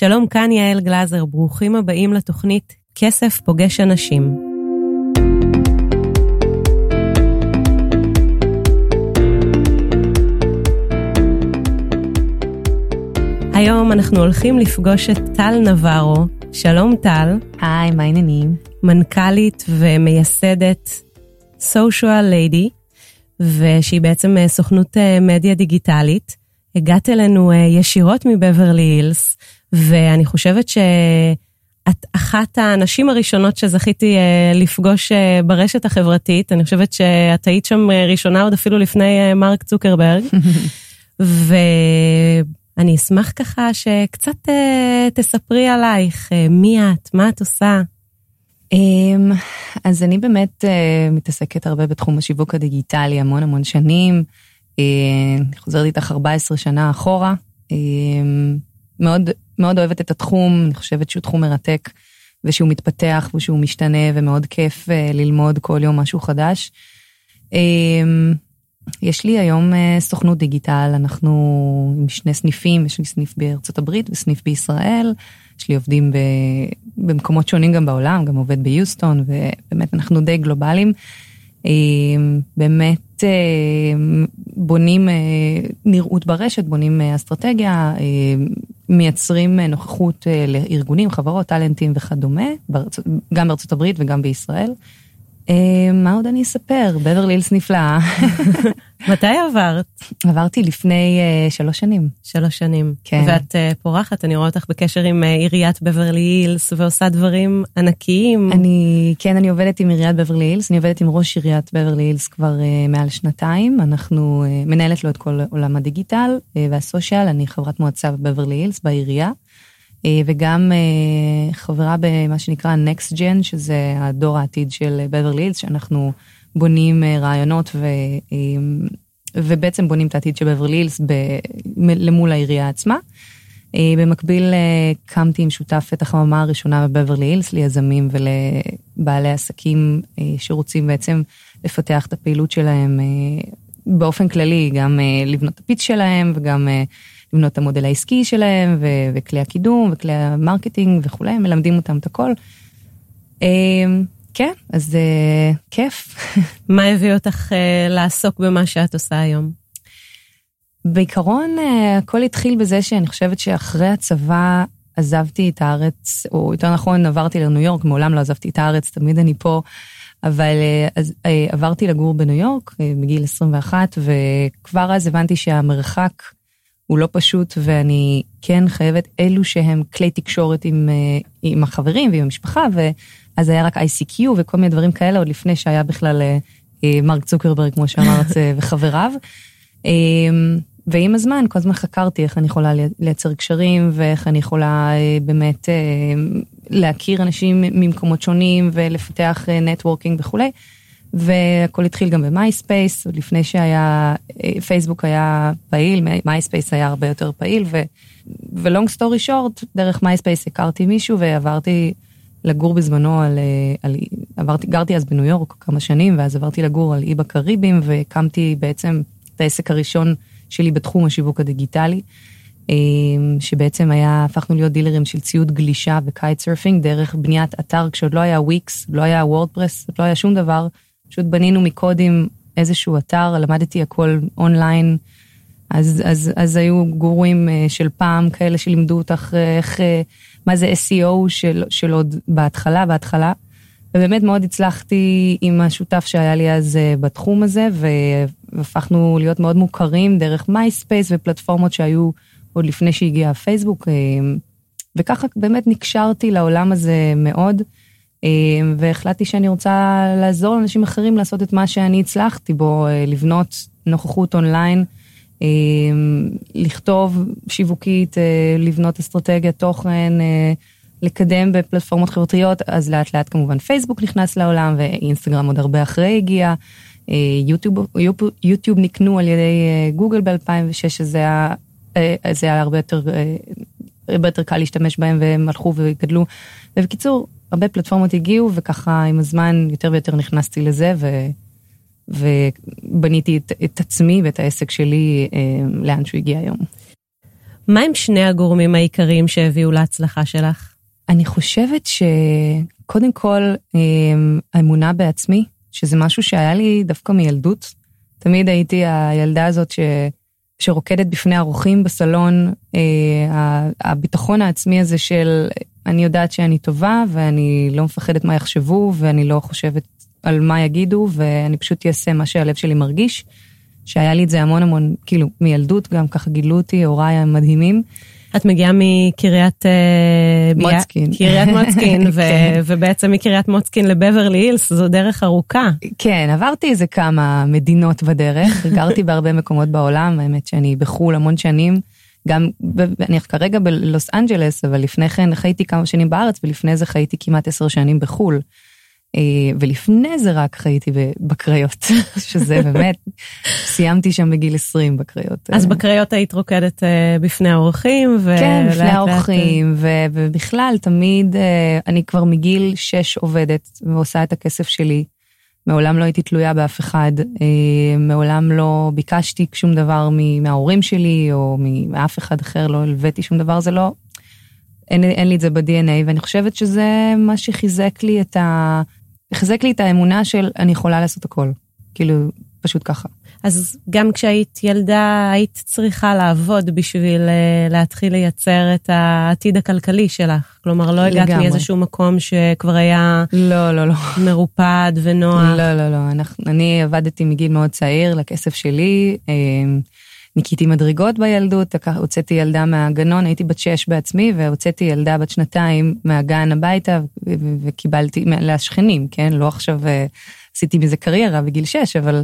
שלום, כאן יעל גלזר, ברוכים הבאים לתוכנית כסף פוגש אנשים. היום אנחנו הולכים לפגוש את טל נברו. שלום טל. היי, מה העניינים? מנכ"לית ומייסדת social lady, ושהיא בעצם אה, סוכנות אה, מדיה דיגיטלית. הגעת אלינו אה, ישירות מבברלי הילס, ואני חושבת שאת אחת הנשים הראשונות שזכיתי לפגוש ברשת החברתית. אני חושבת שאת היית שם ראשונה עוד אפילו לפני מרק צוקרברג. ואני אשמח ככה שקצת תספרי עלייך, מי את, מה את עושה. אמ, אז אני באמת מתעסקת הרבה בתחום השיווק הדיגיטלי המון המון שנים. אני חוזרת איתך 14 שנה אחורה. מאוד, מאוד אוהבת את התחום, אני חושבת שהוא תחום מרתק ושהוא מתפתח ושהוא משתנה ומאוד כיף uh, ללמוד כל יום משהו חדש. Uh, יש לי היום uh, סוכנות דיגיטל, אנחנו עם שני סניפים, יש לי סניף בארצות הברית וסניף בישראל. יש לי עובדים ב, במקומות שונים גם בעולם, גם עובד ביוסטון, ובאמת אנחנו די גלובליים. אה, באמת אה, בונים אה, נראות ברשת, בונים אסטרטגיה, מייצרים נוכחות לארגונים, חברות, טאלנטים וכדומה, גם בארצות הברית וגם בישראל. מה עוד אני אספר? בברלי הילס נפלאה. מתי עברת? עברתי לפני uh, שלוש שנים. שלוש שנים. כן. ואת uh, פורחת, אני רואה אותך בקשר עם uh, עיריית בברלי הילס ועושה דברים ענקיים. אני, כן, אני עובדת עם עיריית בברלי הילס, אני עובדת עם ראש עיריית בברלי הילס כבר uh, מעל שנתיים. אנחנו, uh, מנהלת לו את כל עולם הדיגיטל uh, והסושיאל, אני חברת מועצה בבברלי הילס בעירייה. Uh, וגם uh, חברה במה שנקרא Next Gen, שזה הדור העתיד של בברלי הילס, שאנחנו... בונים אה, רעיונות ו, אה, ובעצם בונים את העתיד של בברלי הילס למול העירייה עצמה. אה, במקביל קמתי עם שותף את החממה הראשונה בבברלי הילס ליזמים ולבעלי עסקים שרוצים בעצם לפתח את הפעילות שלהם באופן כללי, גם לבנות את ה pitch שלהם וגם לבנות את המודל העסקי שלהם וכלי הקידום וכלי ה marketing וכולי, מלמדים אותם את הכל. כן, אז אה, כיף. מה הביא אותך אה, לעסוק במה שאת עושה היום? בעיקרון, אה, הכל התחיל בזה שאני חושבת שאחרי הצבא עזבתי את הארץ, או יותר נכון, עברתי לניו יורק, מעולם לא עזבתי את הארץ, תמיד אני פה, אבל אז, עברתי לגור בניו יורק בגיל 21, וכבר אז הבנתי שהמרחק הוא לא פשוט, ואני כן חייבת אלו שהם כלי תקשורת עם, uh, עם החברים ועם המשפחה, ו... אז היה רק ICQ וכל מיני דברים כאלה, עוד לפני שהיה בכלל אה, אה, מרק צוקרברג, כמו שאמרת, אה, וחבריו. ועם הזמן, כל הזמן חקרתי איך אני יכולה לייצר קשרים, ואיך אני יכולה באמת להכיר אנשים ממקומות שונים, ולפתח networking וכולי. והכל התחיל גם במייספייס, עוד לפני שהיה, פייסבוק היה פעיל, מייספייס היה הרבה יותר פעיל, ו long story short, דרך מייספייס הכרתי מישהו ועברתי לגור בזמנו על, אה, על, עברתי, גרתי אז בניו יורק כמה שנים, ואז עברתי לגור על אי בקריבים, והקמתי בעצם את העסק הראשון שלי בתחום השיווק הדיגיטלי, אה, שבעצם היה, הפכנו להיות דילרים של ציוד גלישה ו kite surfing, דרך בניית אתר כשעוד לא היה וויקס, לא היה וורדפרס, לא היה שום דבר, פשוט בנינו מקודים איזשהו אתר, למדתי הכל אונליין. אז, אז, אז היו גורואים אה, של פעם כאלה שלימדו אותך איך מה זה SEO של, של עוד בהתחלה, בהתחלה. ובאמת מאוד הצלחתי עם השותף שהיה לי אז אה, בתחום הזה, והפכנו להיות מאוד מוכרים דרך מייספייס ופלטפורמות שהיו עוד לפני שהגיע הפייסבוק, אה, וככה באמת נקשרתי לעולם הזה מאוד, אה, והחלטתי שאני רוצה לעזור לאנשים אחרים לעשות את מה שאני הצלחתי בו, לבנות נוכחות אונליין. אמ, לכתוב שיווקית, אה, לבנות אסטרטגיית תוכן, אה, לקדם בפלטפורמות חברתיות, אז לאט לאט כמובן פייסבוק נכנס לעולם ואינסטגרם עוד הרבה אחרי הגיע. אה, יוטיוב, יוטיוב נקנו על ידי גוגל ב-2006, אז זה היה, זה היה הרבה יותר, הרבה יותר קל להשתמש בהם והם הלכו וגדלו. ובקיצור, הרבה פלטפורמות הגיעו וככה עם הזמן יותר ויותר נכנסתי לזה ו... ובניתי את, את עצמי ואת העסק שלי אה, לאן שהוא הגיע היום. מה הם שני הגורמים העיקריים שהביאו להצלחה שלך? אני חושבת שקודם כל, אמ, האמונה בעצמי, שזה משהו שהיה לי דווקא מילדות. תמיד הייתי הילדה הזאת ש... שרוקדת בפני האורחים בסלון, אה, הביטחון העצמי הזה של אני יודעת שאני טובה ואני לא מפחדת מה יחשבו ואני לא חושבת על מה יגידו ואני פשוט אעשה מה שהלב שלי מרגיש. שהיה לי את זה המון המון, כאילו, מילדות גם ככה גילו אותי, הוריי המדהימים. את מגיעה מקריית... אה, מוצקין. קריית מוצקין, ו- כן. ובעצם מקריית מוצקין לבברלי הילס, זו דרך ארוכה. כן, עברתי איזה כמה מדינות בדרך, גרתי בהרבה מקומות בעולם, האמת שאני בחו"ל המון שנים. גם, אני כרגע בלוס אנג'לס, אבל לפני כן חייתי כמה שנים בארץ, ולפני זה חייתי כמעט עשר שנים בחו"ל. אה, ולפני זה רק חייתי בקריות, שזה באמת, סיימתי שם בגיל 20 בקריות. אז בקריות היית רוקדת אה, בפני האורחים, ו... כן, בפני האורחים, ו... ובכלל, תמיד, אה, אני כבר מגיל 6 עובדת ועושה את הכסף שלי. מעולם לא הייתי תלויה באף אחד, מעולם לא ביקשתי שום דבר מההורים שלי או מאף אחד אחר, לא הלוויתי שום דבר, זה לא, אין, אין לי את זה ב-DNA, ואני חושבת שזה מה שחיזק לי את ה... החזק לי את האמונה של אני יכולה לעשות הכל. כאילו, פשוט ככה. אז גם כשהיית ילדה, היית צריכה לעבוד בשביל uh, להתחיל לייצר את העתיד הכלכלי שלך. כלומר, לא הגעת מאיזשהו מקום שכבר היה... לא, לא, לא. מרופד ונוח. לא, לא, לא. אנחנו, אני עבדתי מגיל מאוד צעיר לכסף שלי. אה, ניקיתי מדרגות בילדות, הוצאתי ילדה מהגנון, הייתי בת שש בעצמי, והוצאתי ילדה בת שנתיים מהגן הביתה, וקיבלתי, לשכנים, כן? לא עכשיו אה, עשיתי מזה קריירה בגיל שש, אבל...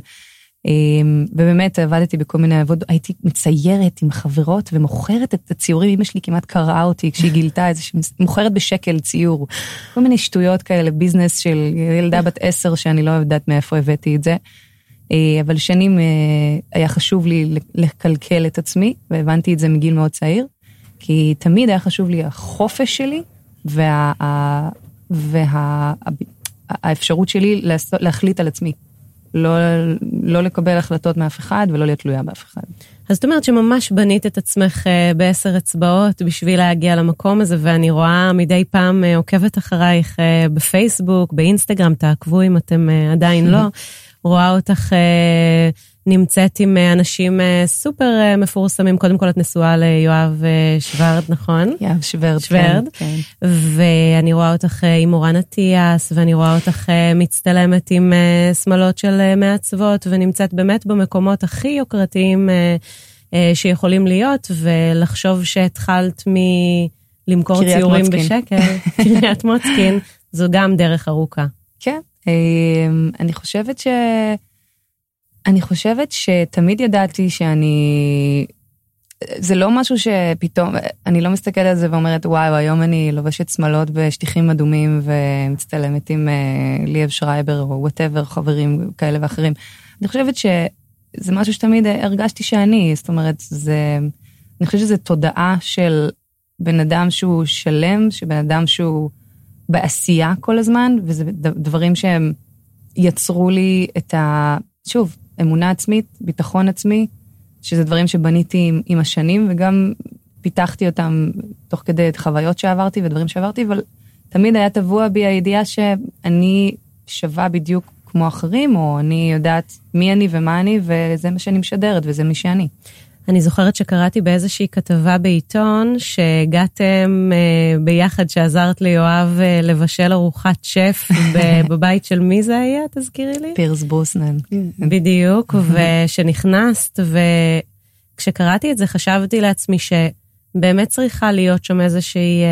אמ, ובאמת עבדתי בכל מיני עבודות, הייתי מציירת עם חברות ומוכרת את הציורים, אמא שלי כמעט קראה אותי כשהיא גילתה איזה, מוכרת בשקל ציור. כל מיני שטויות כאלה, ביזנס של ילדה בת עשר שאני לא יודעת מאיפה הבאתי את זה. אה, אבל שנים אה, היה חשוב לי לקלקל את עצמי, והבנתי את זה מגיל מאוד צעיר, כי תמיד היה חשוב לי החופש שלי וה, וה, והאפשרות שלי להחליט על עצמי. לא, לא לקבל החלטות מאף אחד ולא להיות תלויה באף אחד. אז זאת אומרת שממש בנית את עצמך אה, בעשר אצבעות בשביל להגיע למקום הזה, ואני רואה מדי פעם עוקבת אחרייך בפייסבוק, באינסטגרם, תעקבו אם אתם עדיין לא. רואה אותך אה, נמצאת עם אה, אנשים אה, סופר מפורסמים. קודם כל את נשואה ליואב שוורד, נכון? יואב שוורד, שוורד. כן, כן. ואני רואה אותך עם אורן אטיאס, ואני רואה אותך מצטלמת עם שמלות של מעצבות, ונמצאת באמת במקומות הכי יוקרתיים שיכולים להיות, ולחשוב שהתחלת מ... למכור ציורים מוצקין. בשקל, קריית מוצקין, זו גם דרך ארוכה. כן, אני חושבת ש... אני חושבת שתמיד ידעתי שאני... זה לא משהו שפתאום, אני לא מסתכלת על זה ואומרת, וואו, היום אני לובשת שמלות בשטיחים אדומים ומצטלמת עם אה, ליאב שרייבר או whatever, חברים כאלה ואחרים. אני חושבת שזה משהו שתמיד הרגשתי שאני, זאת אומרת, זה... אני חושבת שזו תודעה של בן אדם שהוא שלם, שבן אדם שהוא... בעשייה כל הזמן, וזה דברים שהם יצרו לי את ה... שוב, אמונה עצמית, ביטחון עצמי, שזה דברים שבניתי עם, עם השנים, וגם פיתחתי אותם תוך כדי חוויות שעברתי ודברים שעברתי, אבל תמיד היה טבוע בי הידיעה שאני שווה בדיוק כמו אחרים, או אני יודעת מי אני ומה אני, וזה מה שאני משדרת, וזה מי שאני. אני זוכרת שקראתי באיזושהי כתבה בעיתון שהגעתם אה, ביחד, שעזרת ליואב אה, לבשל ארוחת שף בבית של מי זה היה, תזכירי לי? פירס בוסנן. בדיוק, ושנכנסת, וכשקראתי את זה חשבתי לעצמי שבאמת צריכה להיות שם איזושהי...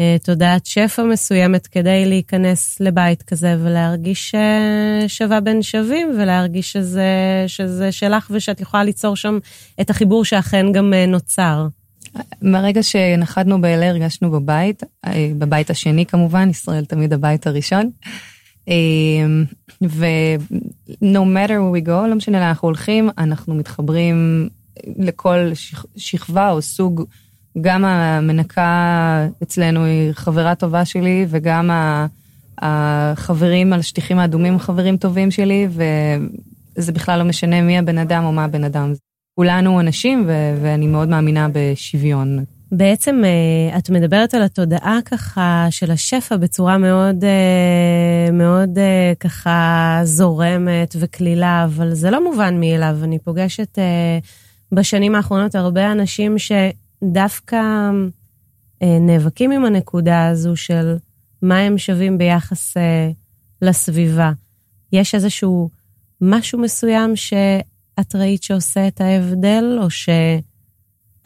אה, תודעת שפע מסוימת כדי להיכנס לבית כזה ולהרגיש אה, שווה בין שווים ולהרגיש שזה, שזה שלך ושאת יכולה ליצור שם את החיבור שאכן גם אה, נוצר. מהרגע שנחתנו באלה הרגשנו בבית, בבית השני כמובן, ישראל תמיד הבית הראשון. ו-no matter where we go, לא משנה לאן אנחנו הולכים, אנחנו מתחברים לכל שכבה או סוג גם המנקה אצלנו היא חברה טובה שלי, וגם החברים על השטיחים האדומים חברים טובים שלי, וזה בכלל לא משנה מי הבן אדם או מה הבן אדם. כולנו אנשים, ו- ואני מאוד מאמינה בשוויון. בעצם אה, את מדברת על התודעה ככה של השפע בצורה מאוד, אה, מאוד אה, ככה זורמת וקלילה, אבל זה לא מובן מאליו. אני פוגשת בשנים האחרונות הרבה אנשים שדווקא נאבקים עם הנקודה הזו של מה הם שווים ביחס לסביבה. יש איזשהו משהו מסוים שאת ראית שעושה את ההבדל, או ש...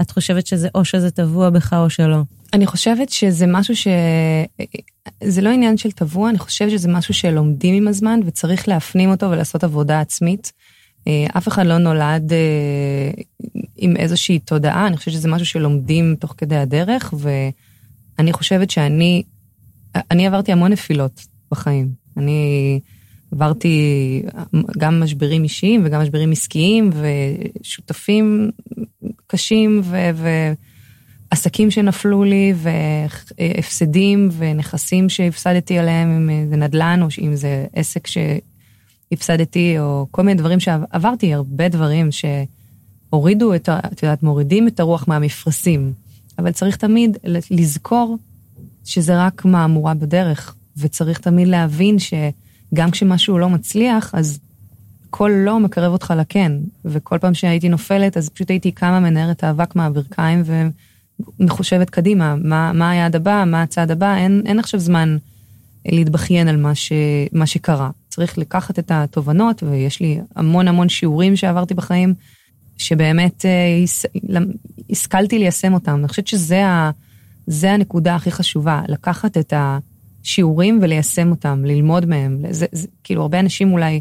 את חושבת שזה או שזה טבוע בך או שלא? אני חושבת שזה משהו ש... זה לא עניין של טבוע, אני חושבת שזה משהו שלומדים עם הזמן וצריך להפנים אותו ולעשות עבודה עצמית. אה, אף אחד לא נולד אה, עם איזושהי תודעה, אני חושבת שזה משהו שלומדים תוך כדי הדרך, ואני חושבת שאני, אני עברתי המון נפילות בחיים. אני עברתי גם משברים אישיים וגם משברים עסקיים ושותפים קשים ועסקים שנפלו לי והפסדים ונכסים שהפסדתי עליהם, אם זה נדל"ן או אם זה עסק שהפסדתי או כל מיני דברים שעברתי, הרבה דברים שהורידו את, את יודעת, מורידים את הרוח מהמפרשים. אבל צריך תמיד לזכור שזה רק מהמורה בדרך, וצריך תמיד להבין שגם כשמשהו לא מצליח, אז כל לא מקרב אותך לכן, וכל פעם שהייתי נופלת, אז פשוט הייתי קמה מנערת האבק מהברכיים ומחושבת קדימה, מה, מה היעד הבא, מה הצעד הבא, אין, אין עכשיו זמן להתבכיין על מה, ש, מה שקרה. צריך לקחת את התובנות, ויש לי המון המון שיעורים שעברתי בחיים, שבאמת אה, השכלתי ליישם אותם. אני חושבת שזה ה, הנקודה הכי חשובה, לקחת את השיעורים וליישם אותם, ללמוד מהם. זה, זה, כאילו, הרבה אנשים אולי...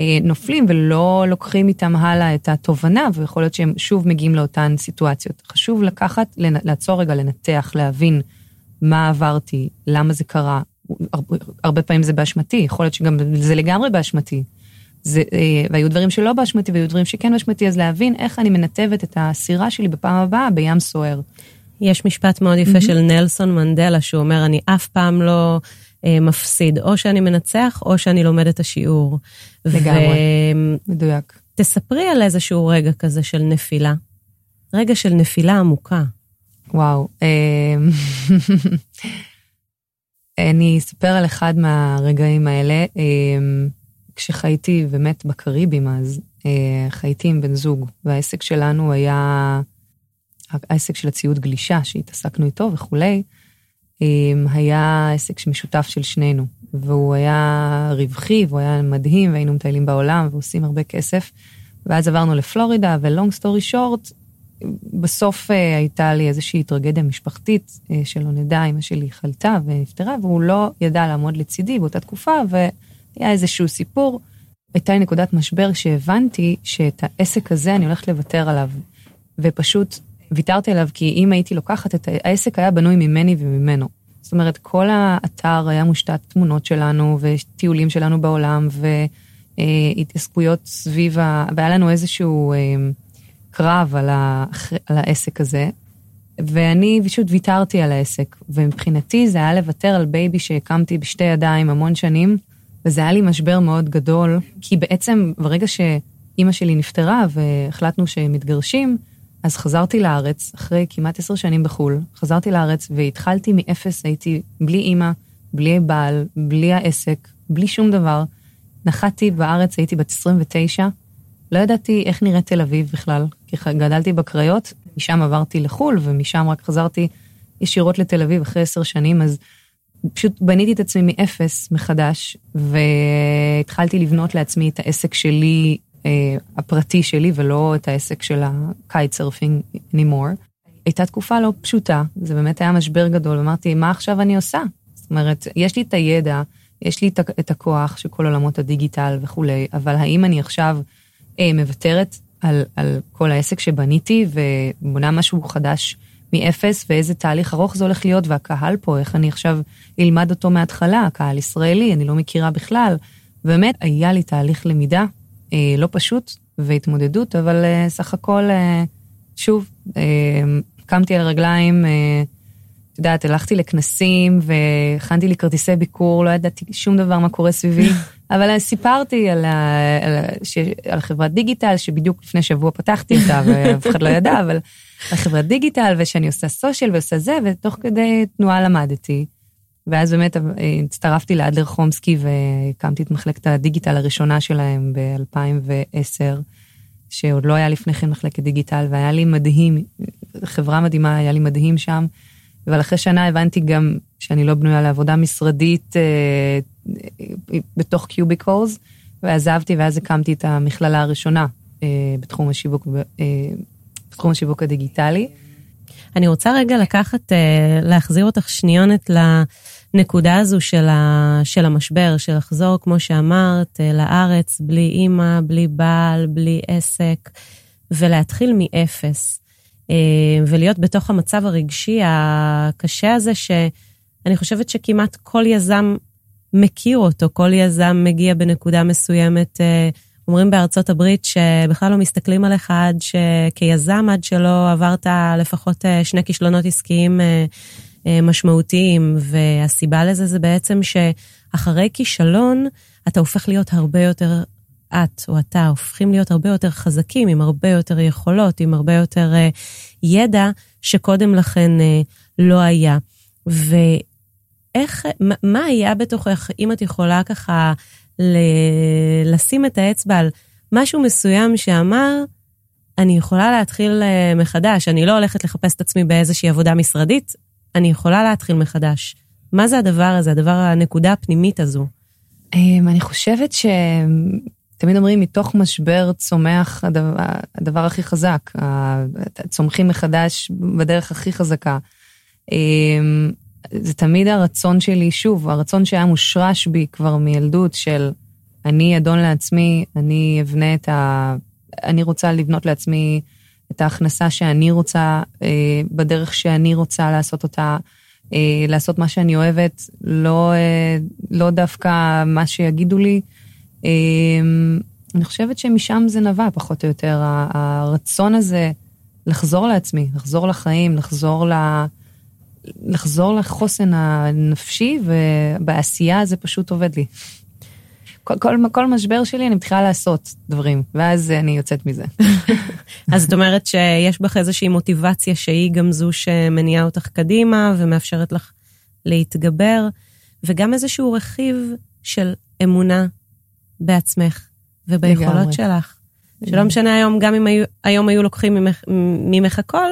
אה, נופלים ולא לוקחים איתם הלאה את התובנה, ויכול להיות שהם שוב מגיעים לאותן סיטואציות. חשוב לקחת, לעצור רגע, לנתח, להבין מה עברתי, למה זה קרה. הרבה, פעמים זה באשמתי, יכול להיות שגם זה לגמרי באשמתי. זה, אה, והיו דברים שלא באשמתי והיו דברים שכן באשמתי, אז להבין איך אני מנתבת את הסירה שלי בפעם הבאה בים סוער. יש משפט מאוד יפה mm-hmm. של נלסון מנדלה, שהוא אומר, אני אף פעם לא אה, מפסיד, או שאני מנצח, או שאני לומד את השיעור. לגמרי, ו... מדויק. תספרי על איזשהו רגע כזה של נפילה. רגע של נפילה עמוקה. וואו. אני אספר על אחד מהרגעים האלה. אה, כשחייתי באמת בקריבים אז, אה, חייתי עם בן זוג, והעסק שלנו היה העסק של הציוד גלישה, שהתעסקנו איתו וכולי, היה עסק משותף של שנינו. והוא היה רווחי, והוא היה מדהים, והיינו מטיילים בעולם ועושים הרבה כסף. ואז עברנו לפלורידה, ולונג סטורי שורט, בסוף אה, הייתה לי איזושהי טרגדיה משפחתית, אה, שלא נדע, אמא שלי חלתה ונפטרה, והוא לא ידע לעמוד לצידי באותה תקופה, והיה איזשהו סיפור. הייתה לי נקודת משבר שהבנתי שאת העסק הזה אני הולכת לוותר עליו. ופשוט ויתרתי עליו, כי אם הייתי לוקחת את העסק היה בנוי ממני וממנו. זאת אומרת, כל האתר היה מושתת תמונות שלנו וטיולים שלנו בעולם והתעסקויות סביב ה... והיה לנו איזשהו אה, קרב על, ה... על העסק הזה. ואני פשוט ויתרתי על העסק, ומבחינתי זה היה לוותר על baby שהקמתי בשתי ידיים המון שנים, וזה היה לי משבר מאוד גדול, כי בעצם ברגע שאימא שלי נפטרה והחלטנו שהם מתגרשים, אז חזרתי לארץ, אחרי כמעט עשר שנים בחו"ל, חזרתי לארץ והתחלתי מאפס, הייתי בלי אימא, בלי בעל, בלי העסק, בלי שום דבר. נחתתי בארץ, הייתי בת 29, לא ידעתי איך נראית תל אביב בכלל, כי גדלתי בקריות, משם עברתי לחו"ל, ומשם רק חזרתי ישירות לתל אביב אחרי עשר שנים, אז פשוט בניתי את עצמי מאפס מחדש, והתחלתי לבנות לעצמי את העסק שלי אה, הפרטי שלי ולא את העסק של ה kite surfing anymore. הייתה תקופה לא פשוטה, זה באמת היה משבר גדול, אמרתי, מה עכשיו אני עושה? זאת אומרת, יש לי את הידע, יש לי את הכוח של כל עולמות הדיגיטל וכולי, אבל האם אני עכשיו מוותרת על, על כל העסק שבניתי ובונה משהו חדש מאפס, ואיזה תהליך ארוך זה הולך להיות, והקהל פה, איך אני עכשיו אלמד אותו מההתחלה, קהל ישראלי, אני לא מכירה בכלל. באמת, היה לי תהליך למידה אה, לא פשוט והתמודדות, אבל אה, סך הכל, אה, שוב, אה, קמתי על הרגליים, אה, את יודעת, הלכתי לכנסים והכנתי לי כרטיסי ביקור, לא ידעתי שום דבר מה קורה סביבי, אבל סיפרתי על, ה, על, ש, על חברת דיגיטל, שבדיוק לפני שבוע פתחתי אותה ואף אחד לא ידע, אבל על חברת דיגיטל, ושאני עושה סושיאל ועושה זה, ותוך כדי תנועה למדתי. ואז באמת הצטרפתי לאדלר חומסקי והקמתי את מחלקת הדיגיטל הראשונה שלהם ב-2010, שעוד לא היה לפני כן מחלקת דיגיטל, והיה לי מדהים, חברה מדהימה, היה לי מדהים שם. אבל אחרי שנה הבנתי גם שאני לא בנויה לעבודה משרדית אה, בתוך קיוביקולס, ועזבתי ואז הקמתי את המכללה הראשונה אה, בתחום השיווק, אה, בתחום השיווק הדיגיטלי. אני רוצה רגע לקחת, אה, להחזיר אותך שניונת לנקודה הזו של, ה, של המשבר, של לחזור, כמו שאמרת, לארץ, בלי אימא, בלי בעל, בלי עסק, ולהתחיל מאפס. ולהיות בתוך המצב הרגשי הקשה הזה, שאני חושבת שכמעט כל יזם מכיר אותו, כל יזם מגיע בנקודה מסוימת. אומרים בארצות הברית שבכלל לא מסתכלים עליך עד שכיזם, עד שלא עברת לפחות אה, שני כישלונות עסקיים אה, אה, משמעותיים. והסיבה לזה זה בעצם שאחרי כישלון, אתה הופך להיות הרבה יותר, את או אתה הופכים להיות הרבה יותר חזקים, עם הרבה יותר יכולות, עם הרבה יותר ידע שקודם לכן לא היה. ואיך, מה היה בתוכך, אם את יכולה ככה ל- לשים את האצבע על משהו מסוים שאמר, אני יכולה להתחיל אה, מחדש, אני לא הולכת לחפש את עצמי באיזושהי עבודה משרדית, אני יכולה להתחיל מחדש. מה זה הדבר הזה, הדבר, הנקודה הפנימית הזו? אמ, אני חושבת שתמיד אומרים, מתוך משבר צומח הדבר, הדבר הכי חזק, צומחים מחדש בדרך הכי חזקה. זה תמיד הרצון שלי, שוב, הרצון שהיה מושרש בי כבר מילדות של אני אדון לעצמי, אני אבנה את ה... אני רוצה לבנות לעצמי את ההכנסה שאני רוצה, אה, בדרך שאני רוצה לעשות אותה, אה, לעשות מה שאני אוהבת, לא, אה, לא דווקא מה שיגידו לי. אה, אני חושבת שמשם זה נבע, פחות או יותר, הרצון הזה לחזור לעצמי, לחזור לחיים, לחזור ל... לה... לחזור לחוסן הנפשי, ובעשייה זה פשוט עובד לי. כל, כל, כל משבר שלי אני מתחילה לעשות דברים, ואז אני יוצאת מזה. אז זאת אומרת שיש בך איזושהי מוטיבציה שהיא גם זו שמניעה אותך קדימה ומאפשרת לך להתגבר, וגם איזשהו רכיב של אמונה בעצמך וביכולות לגמרי. שלך. שלא משנה היום, גם אם היו, היום היו לוקחים ממך, ממך הכל,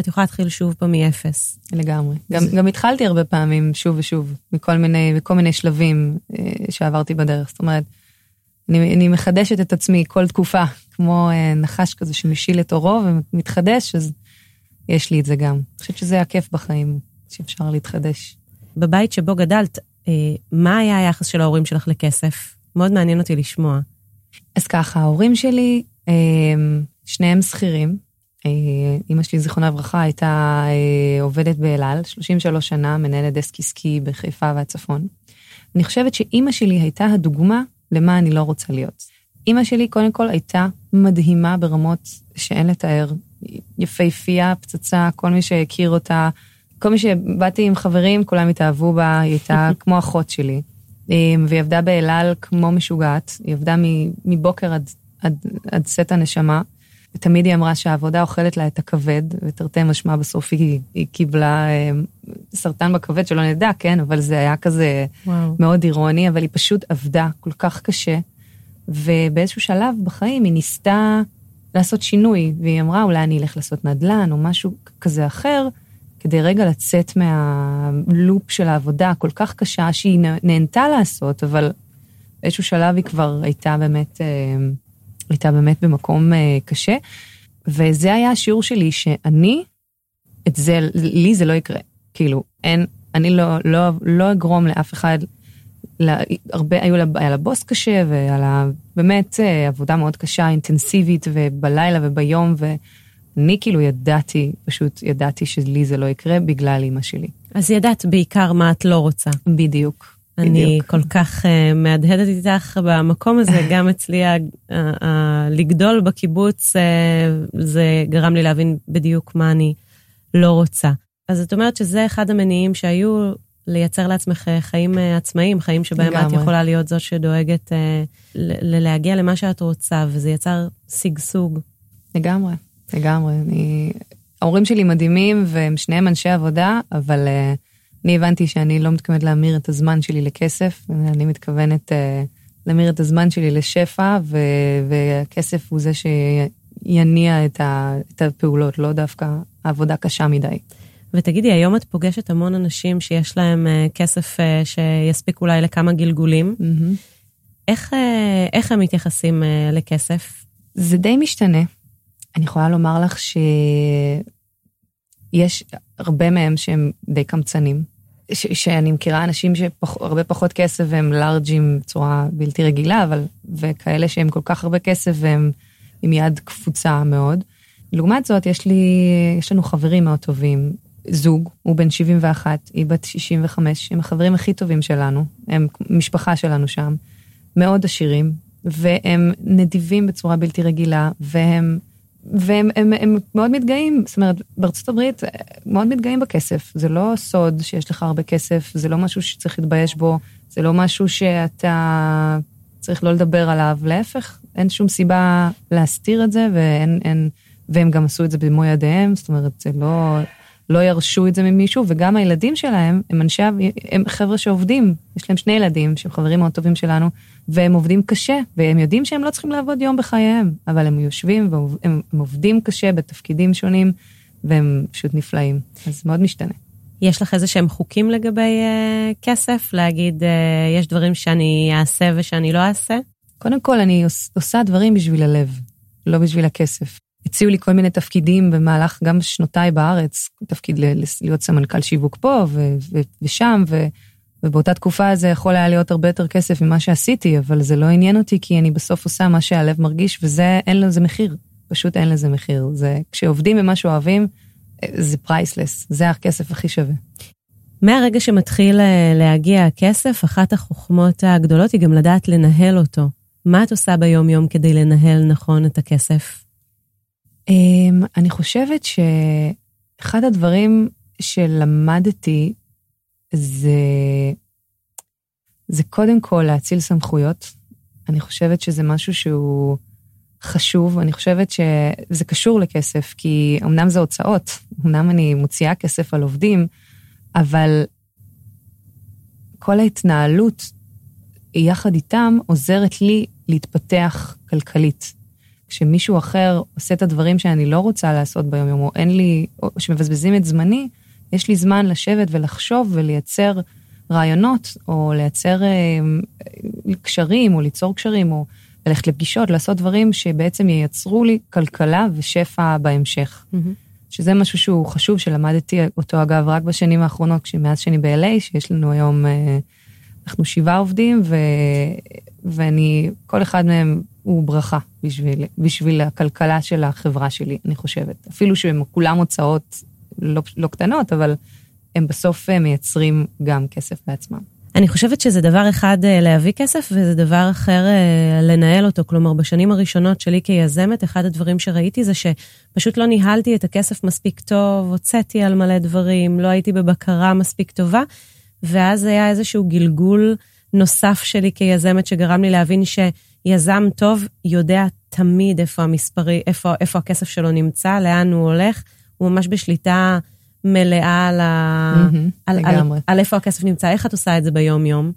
את יכולה להתחיל שוב פעם מאפס. לגמרי. גם, גם התחלתי הרבה פעמים שוב ושוב, מכל מיני, מכל מיני שלבים אה, שעברתי בדרך. זאת אומרת, אני, אני מחדשת את עצמי כל תקופה, כמו אה, נחש כזה שמשיל את אורו ומתחדש, אז יש לי את זה גם. אני חושבת שזה הכיף בחיים, שאפשר להתחדש. בבית שבו גדלת, אה, מה היה היחס של ההורים שלך לכסף? מאוד מעניין אותי לשמוע. אז ככה, ההורים שלי, שניהם שכירים. אה, אימא שלי, זיכרונה לברכה, הייתה אה, עובדת באלעל, 33 שנה, מנהלת דסק עסקי בחיפה והצפון. אני חושבת שאימא שלי הייתה הדוגמה למה אני לא רוצה להיות. אימא שלי, קודם כל, הייתה מדהימה ברמות שאין לתאר. יפהפייה, פצצה, כל מי שהכיר אותה, כל מי שבאתי עם חברים, כולם התאהבו בה, היא הייתה כמו אחות שלי. אה, והיא עבדה באלעל כמו משוגעת, היא עבדה מבוקר עד, עד, עד סט הנשמה. ותמיד היא אמרה שהעבודה אוכלת לה את הכבד, ותרתי משמע בסוף היא, היא קיבלה אה, סרטן בכבד, שלא נדע, כן, אבל זה היה כזה וואו. מאוד אירוני, אבל היא פשוט עבדה כל כך קשה, ובאיזשהו שלב בחיים היא ניסתה לעשות שינוי, והיא אמרה, אולי אני אלך לעשות נדל"ן או משהו כזה אחר, כדי רגע לצאת מהלופ של העבודה הכל כך קשה שהיא נהנתה לעשות, אבל באיזשהו שלב היא כבר הייתה באמת... אה, הייתה באמת במקום uh, קשה, וזה היה השיעור שלי, שאני, את זה, לי זה לא יקרה. כאילו, אין, אני לא, לא, לא אגרום לאף אחד, לה, הרבה, היו לה, היה לה בוס קשה, והיה לה באמת uh, עבודה מאוד קשה, אינטנסיבית, ובלילה וביום, ואני כאילו ידעתי, פשוט ידעתי שלי זה לא יקרה בגלל אימא שלי. אז ידעת בעיקר מה את לא רוצה. בדיוק. אני. כל כך uh, מהדהדת איתך במקום הזה, גם אצלי ה, ה, ה, לגדול בקיבוץ, uh, זה גרם לי להבין בדיוק מה אני לא רוצה. אז את אומרת שזה אחד המניעים שהיו לייצר לעצמך חיים עצמאיים, חיים שבהם לגמרי. את יכולה להיות זאת שדואגת להגיע למה שאת רוצה, וזה יצר שגשוג. לגמרי, לגמרי. אני... ההורים שלי מדהימים, והם שניהם אנשי עבודה, אבל uh, אני הבנתי שאני לא מתכוונת להמיר את הזמן שלי לכסף, אני מתכוונת uh, להמיר את הזמן שלי לשפע, ו- והכסף הוא זה שיניע את, ה- את הפעולות, לא דווקא עבודה קשה מדי. ותגידי, היום את פוגשת המון אנשים שיש להם uh, כסף uh, שיספיק אולי לכמה גלגולים. Mm-hmm. איך, uh, איך הם מתייחסים uh, לכסף? זה די משתנה. אני יכולה לומר לך שיש הרבה מהם שהם די קמצנים. ש- שאני מכירה אנשים שהרבה פחות כסף והם לארג'ים בצורה בלתי רגילה, אבל, וכאלה שהם כל כך הרבה כסף והם עם יד קפוצה מאוד. לעומת זאת, יש לי, יש לנו חברים מאוד טובים, זוג, הוא בן 71, היא בת 65, הם החברים הכי טובים שלנו, הם משפחה שלנו שם, מאוד עשירים, והם נדיבים בצורה בלתי רגילה, והם והם הם, הם מאוד מתגאים, זאת אומרת, בארצות הברית אה, מאוד מתגאים בכסף. זה לא סוד שיש לך הרבה כסף, זה לא משהו שצריך להתבייש בו, זה לא משהו שאתה צריך לא לדבר עליו, להפך, אין שום סיבה להסתיר את זה, ואין, אין, והם גם עשו את זה במו ידיהם, זאת אומרת, זה לא, לא ירשו את זה ממישהו, וגם הילדים שלהם הם אנשי, הם חבר'ה שעובדים, יש להם שני ילדים שהם חברים מאוד טובים שלנו, והם עובדים קשה, והם יודעים שהם לא צריכים לעבוד יום בחייהם, אבל הם יושבים והם עובדים קשה בתפקידים שונים, והם פשוט נפלאים, אז מאוד משתנה. יש לך איזה שהם חוקים לגבי uh, כסף? להגיד, uh, יש דברים שאני אעשה ושאני לא אעשה? קודם כל, אני עושה דברים בשביל הלב, לא בשביל הכסף. הציעו לי כל מיני תפקידים במהלך גם שנותיי בארץ, תפקיד להיות סמנכ"ל שיווק פה ו- ו- ושם, ו- ובאותה תקופה זה יכול היה להיות הרבה יותר כסף ממה שעשיתי, אבל זה לא עניין אותי כי אני בסוף עושה מה שהלב מרגיש, וזה, אין לזה מחיר, פשוט אין לזה מחיר. זה, כשעובדים במה שאוהבים, זה פרייסלס, זה הכסף הכי שווה. מהרגע שמתחיל אה, להגיע הכסף, אחת החוכמות הגדולות היא גם לדעת לנהל אותו. מה את עושה ביום-יום כדי לנהל נכון את הכסף? אמ, אני חושבת שאחד הדברים שלמדתי זה, זה קודם כל להציל סמכויות. אני חושבת שזה משהו שהוא חשוב, אני חושבת שזה קשור לכסף, כי אמנם זה הוצאות, אמנם אני מוציאה כסף על עובדים, אבל כל ההתנהלות יחד איתם עוזרת לי להתפתח כלכלית. כשמישהו אחר עושה את הדברים שאני לא רוצה לעשות ביום-יום, או אין לי, או שמבזבזים את זמני, יש לי זמן לשבת ולחשוב ולייצר רעיונות, או לייצר אה, קשרים, או ליצור קשרים, או ללכת לפגישות, לעשות דברים שבעצם ייצרו לי כלכלה ושפע בהמשך. Mm-hmm. שזה משהו שהוא חשוב, שלמדתי אותו אגב רק בשנים האחרונות, מאז שאני ב-LA, שיש לנו היום, אה, אנחנו שבעה עובדים, ו, ואני, כל אחד מהם הוא ברכה בשביל, בשביל הכלכלה של החברה שלי, אני חושבת. אפילו שהם כולם הוצאות לא, לא קטנות, אבל הם בסוף אה, מייצרים גם כסף בעצמם. אני חושבת שזה דבר אחד אה, להביא כסף, וזה דבר אחר אה, לנהל אותו. כלומר, בשנים הראשונות שלי כיזמת, אחד הדברים שראיתי זה שפשוט לא ניהלתי את הכסף מספיק טוב, הוצאתי על מלא דברים, לא הייתי בבקרה מספיק טובה, ואז היה איזשהו גלגול נוסף שלי כיזמת שגרם לי להבין שיזם טוב יודע תמיד איפה המספרי, איפה, איפה הכסף שלו נמצא, לאן הוא הולך. הוא ממש בשליטה מלאה על, ה... mm-hmm, על, על, על איפה הכסף נמצא. איך את עושה את זה ביום-יום?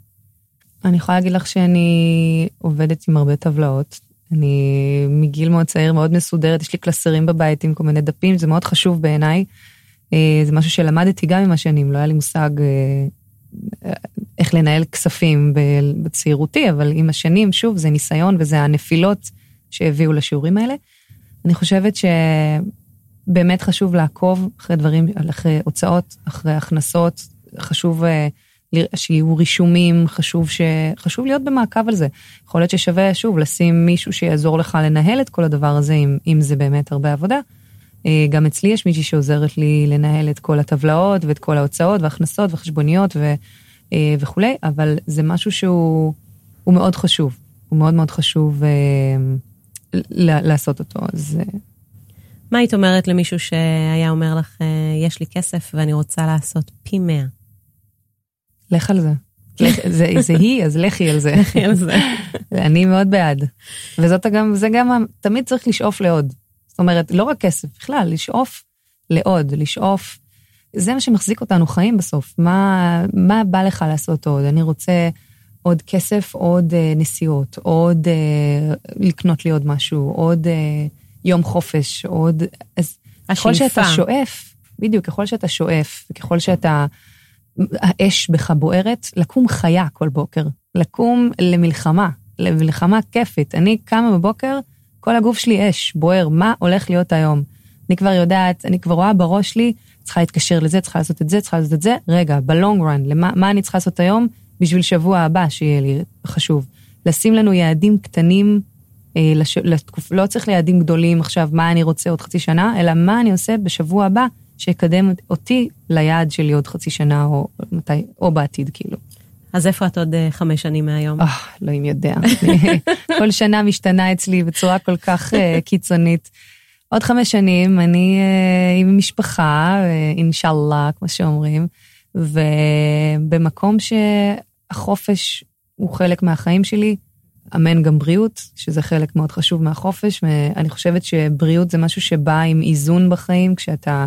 אני יכולה להגיד לך שאני עובדת עם הרבה טבלאות. אני מגיל מאוד צעיר מאוד מסודרת, יש לי קלסרים בבית עם כל מיני דפים, זה מאוד חשוב בעיניי. אה, זה משהו שלמדתי גם עם השנים, לא היה לי מושג אה, איך לנהל כספים בצעירותי, אבל עם השנים, שוב, זה ניסיון וזה הנפילות שהביאו לשיעורים האלה. אני חושבת ש... באמת חשוב לעקוב אחרי דברים, אחרי הוצאות, אחרי הכנסות, חשוב אה, שיהיו רישומים, חשוב, ש... חשוב להיות במעקב על זה. יכול להיות ששווה, שוב, לשים מישהו שיעזור לך לנהל את כל הדבר הזה, אם, אם זה באמת הרבה עבודה. אה, גם אצלי יש מישהי שעוזרת לי לנהל את כל הטבלאות ואת כל ההוצאות והכנסות וחשבוניות ו, אה, וכולי, אבל זה משהו שהוא מאוד חשוב, הוא מאוד מאוד חשוב לעשות אותו, אז מה היית אומרת למישהו שהיה אומר לך, אה, יש לי כסף ואני רוצה לעשות פי מאה? לך על זה. זה, זה היא, אז לכי על זה. לכי על זה. אני מאוד בעד. וזאת גם, זה גם, תמיד צריך לשאוף לעוד. זאת אומרת, לא רק כסף, בכלל, לשאוף לעוד, לשאוף. זה מה שמחזיק אותנו חיים בסוף. מה, מה בא לך לעשות עוד? אני רוצה עוד כסף, עוד uh, נסיעות, עוד uh, לקנות לי עוד משהו, עוד uh, יום חופש, עוד... אז ככל שאתה שואף, בדיוק, ככל שאתה שואף, וככל שאתה... האש בך בוערת, לקום חיה כל בוקר, לקום למלחמה, למלחמה כיפית. אני קמה בבוקר, כל הגוף שלי אש, בוער, מה הולך להיות היום? אני כבר יודעת, אני כבר רואה בראש שלי, צריכה להתקשר לזה, צריכה לעשות את זה, צריכה לעשות את זה. רגע, בלונג רן, למה, מה אני צריכה לעשות היום בשביל שבוע הבא שיהיה לי חשוב? לשים לנו יעדים קטנים, אה, לש, לתקופ, לא צריך ליעדים גדולים עכשיו, מה אני רוצה עוד חצי שנה, אלא מה אני עושה בשבוע הבא שיקדם אותי ליעד שלי עוד חצי שנה או מתי, או בעתיד, כאילו. אז איפה את עוד uh, חמש שנים מהיום? אה, אלוהים יודע. כל שנה משתנה אצלי בצורה כל כך uh, קיצונית. עוד חמש שנים אני uh, עם משפחה, אינשאללה, כמו שאומרים, ובמקום שהחופש הוא חלק מהחיים שלי, אמן גם בריאות, שזה חלק מאוד חשוב מהחופש, ואני חושבת שבריאות זה משהו שבא עם איזון בחיים, כשאתה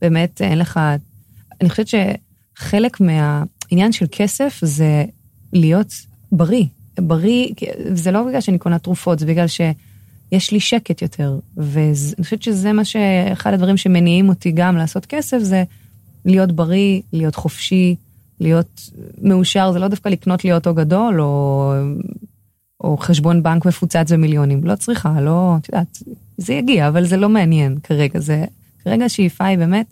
באמת אין לך... אני חושבת שחלק מהעניין של כסף זה להיות בריא. בריא, זה לא בגלל שאני קונה תרופות, זה בגלל שיש לי שקט יותר. ואני חושבת שזה מה ש... אחד הדברים שמניעים אותי גם לעשות כסף, זה להיות בריא, להיות חופשי, להיות מאושר, זה לא דווקא לקנות לי אוטו גדול, או, או חשבון בנק מפוצץ במיליונים. לא צריכה, לא, את יודעת, זה יגיע, אבל זה לא מעניין כרגע. זה, כרגע השאיפה היא באמת,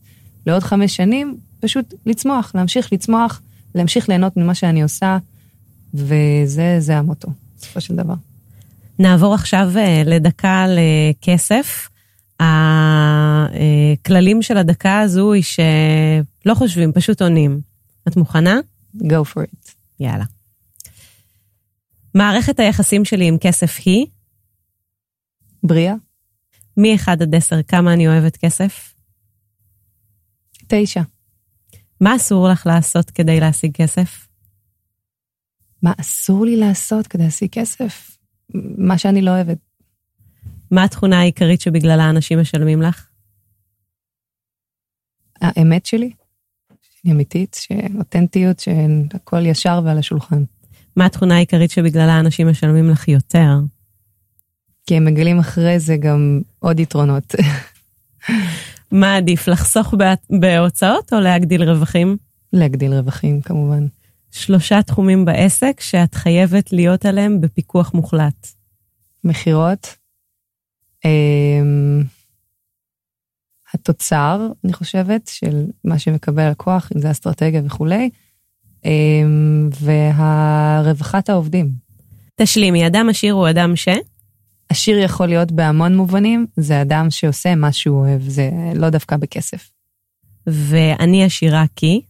לעוד חמש שנים, פשוט לצמוח, להמשיך לצמוח, להמשיך ליהנות ממה שאני עושה, וזה המוטו, בסופו של דבר. נעבור עכשיו אה, לדקה לכסף. הכללים של הדקה הזו היא שלא חושבים, פשוט עונים. את מוכנה? Go for it. יאללה. מערכת היחסים שלי עם כסף היא? בריאה. מ-1 עד 10, כמה אני אוהבת כסף? תשע. מה אסור לך לעשות כדי להשיג כסף? מה אסור לי לעשות כדי להשיג כסף? מה שאני לא אוהבת. מה התכונה העיקרית שבגללה אנשים משלמים לך? האמת שלי, שהיא אמיתית, שאותנטיות, שהכל ישר ועל השולחן. מה התכונה העיקרית שבגללה אנשים משלמים לך יותר? כי הם מגלים אחרי זה גם עוד יתרונות. מה עדיף, לחסוך בהוצאות או להגדיל רווחים? להגדיל רווחים, כמובן. שלושה תחומים בעסק שאת חייבת להיות עליהם בפיקוח מוחלט. מכירות, אמ, התוצר, אני חושבת, של מה שמקבל לקוח, אם זה אסטרטגיה וכולי, אמ, והרווחת העובדים. תשלימי, אדם עשיר הוא אדם ש? עשיר יכול להיות בהמון מובנים, זה אדם שעושה מה שהוא אוהב, זה לא דווקא בכסף. ואני עשירה כי?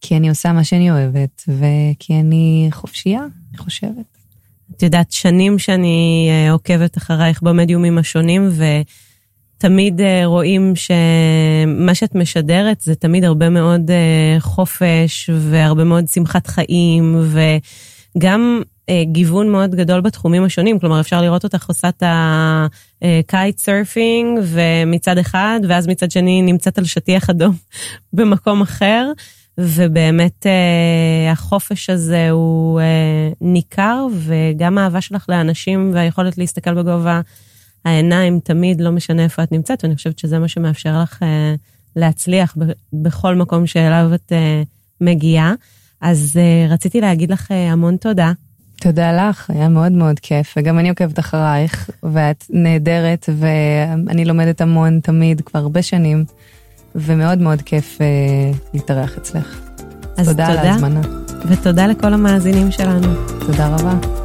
כי אני עושה מה שאני אוהבת, וכי אני חופשייה, אני חושבת. את יודעת, שנים שאני אה, עוקבת אחרייך במדיומים השונים, ותמיד אה, רואים שמה שאת משדרת זה תמיד הרבה מאוד אה, חופש, והרבה מאוד שמחת חיים, וגם גיוון מאוד גדול בתחומים השונים, כלומר אפשר לראות אותך עושה את ה kite surfing ומצד אחד, ואז מצד שני נמצאת על שטיח אדום במקום אחר, ובאמת אה, החופש הזה הוא אה, ניכר, וגם האהבה שלך לאנשים והיכולת להסתכל בגובה העיניים תמיד, לא משנה איפה את נמצאת, ואני חושבת שזה מה שמאפשר לך להצליח בכל מקום שאליו את מגיעה. אז רציתי להגיד לך המון תודה. תודה לך, היה מאוד מאוד כיף, וגם אני עוקבת אחרייך, ואת נהדרת, ואני לומדת המון תמיד, כבר הרבה שנים, ומאוד מאוד כיף uh, להתארח אצלך. אז תודה, תודה על ההזמנה. ותודה לכל המאזינים שלנו. תודה רבה.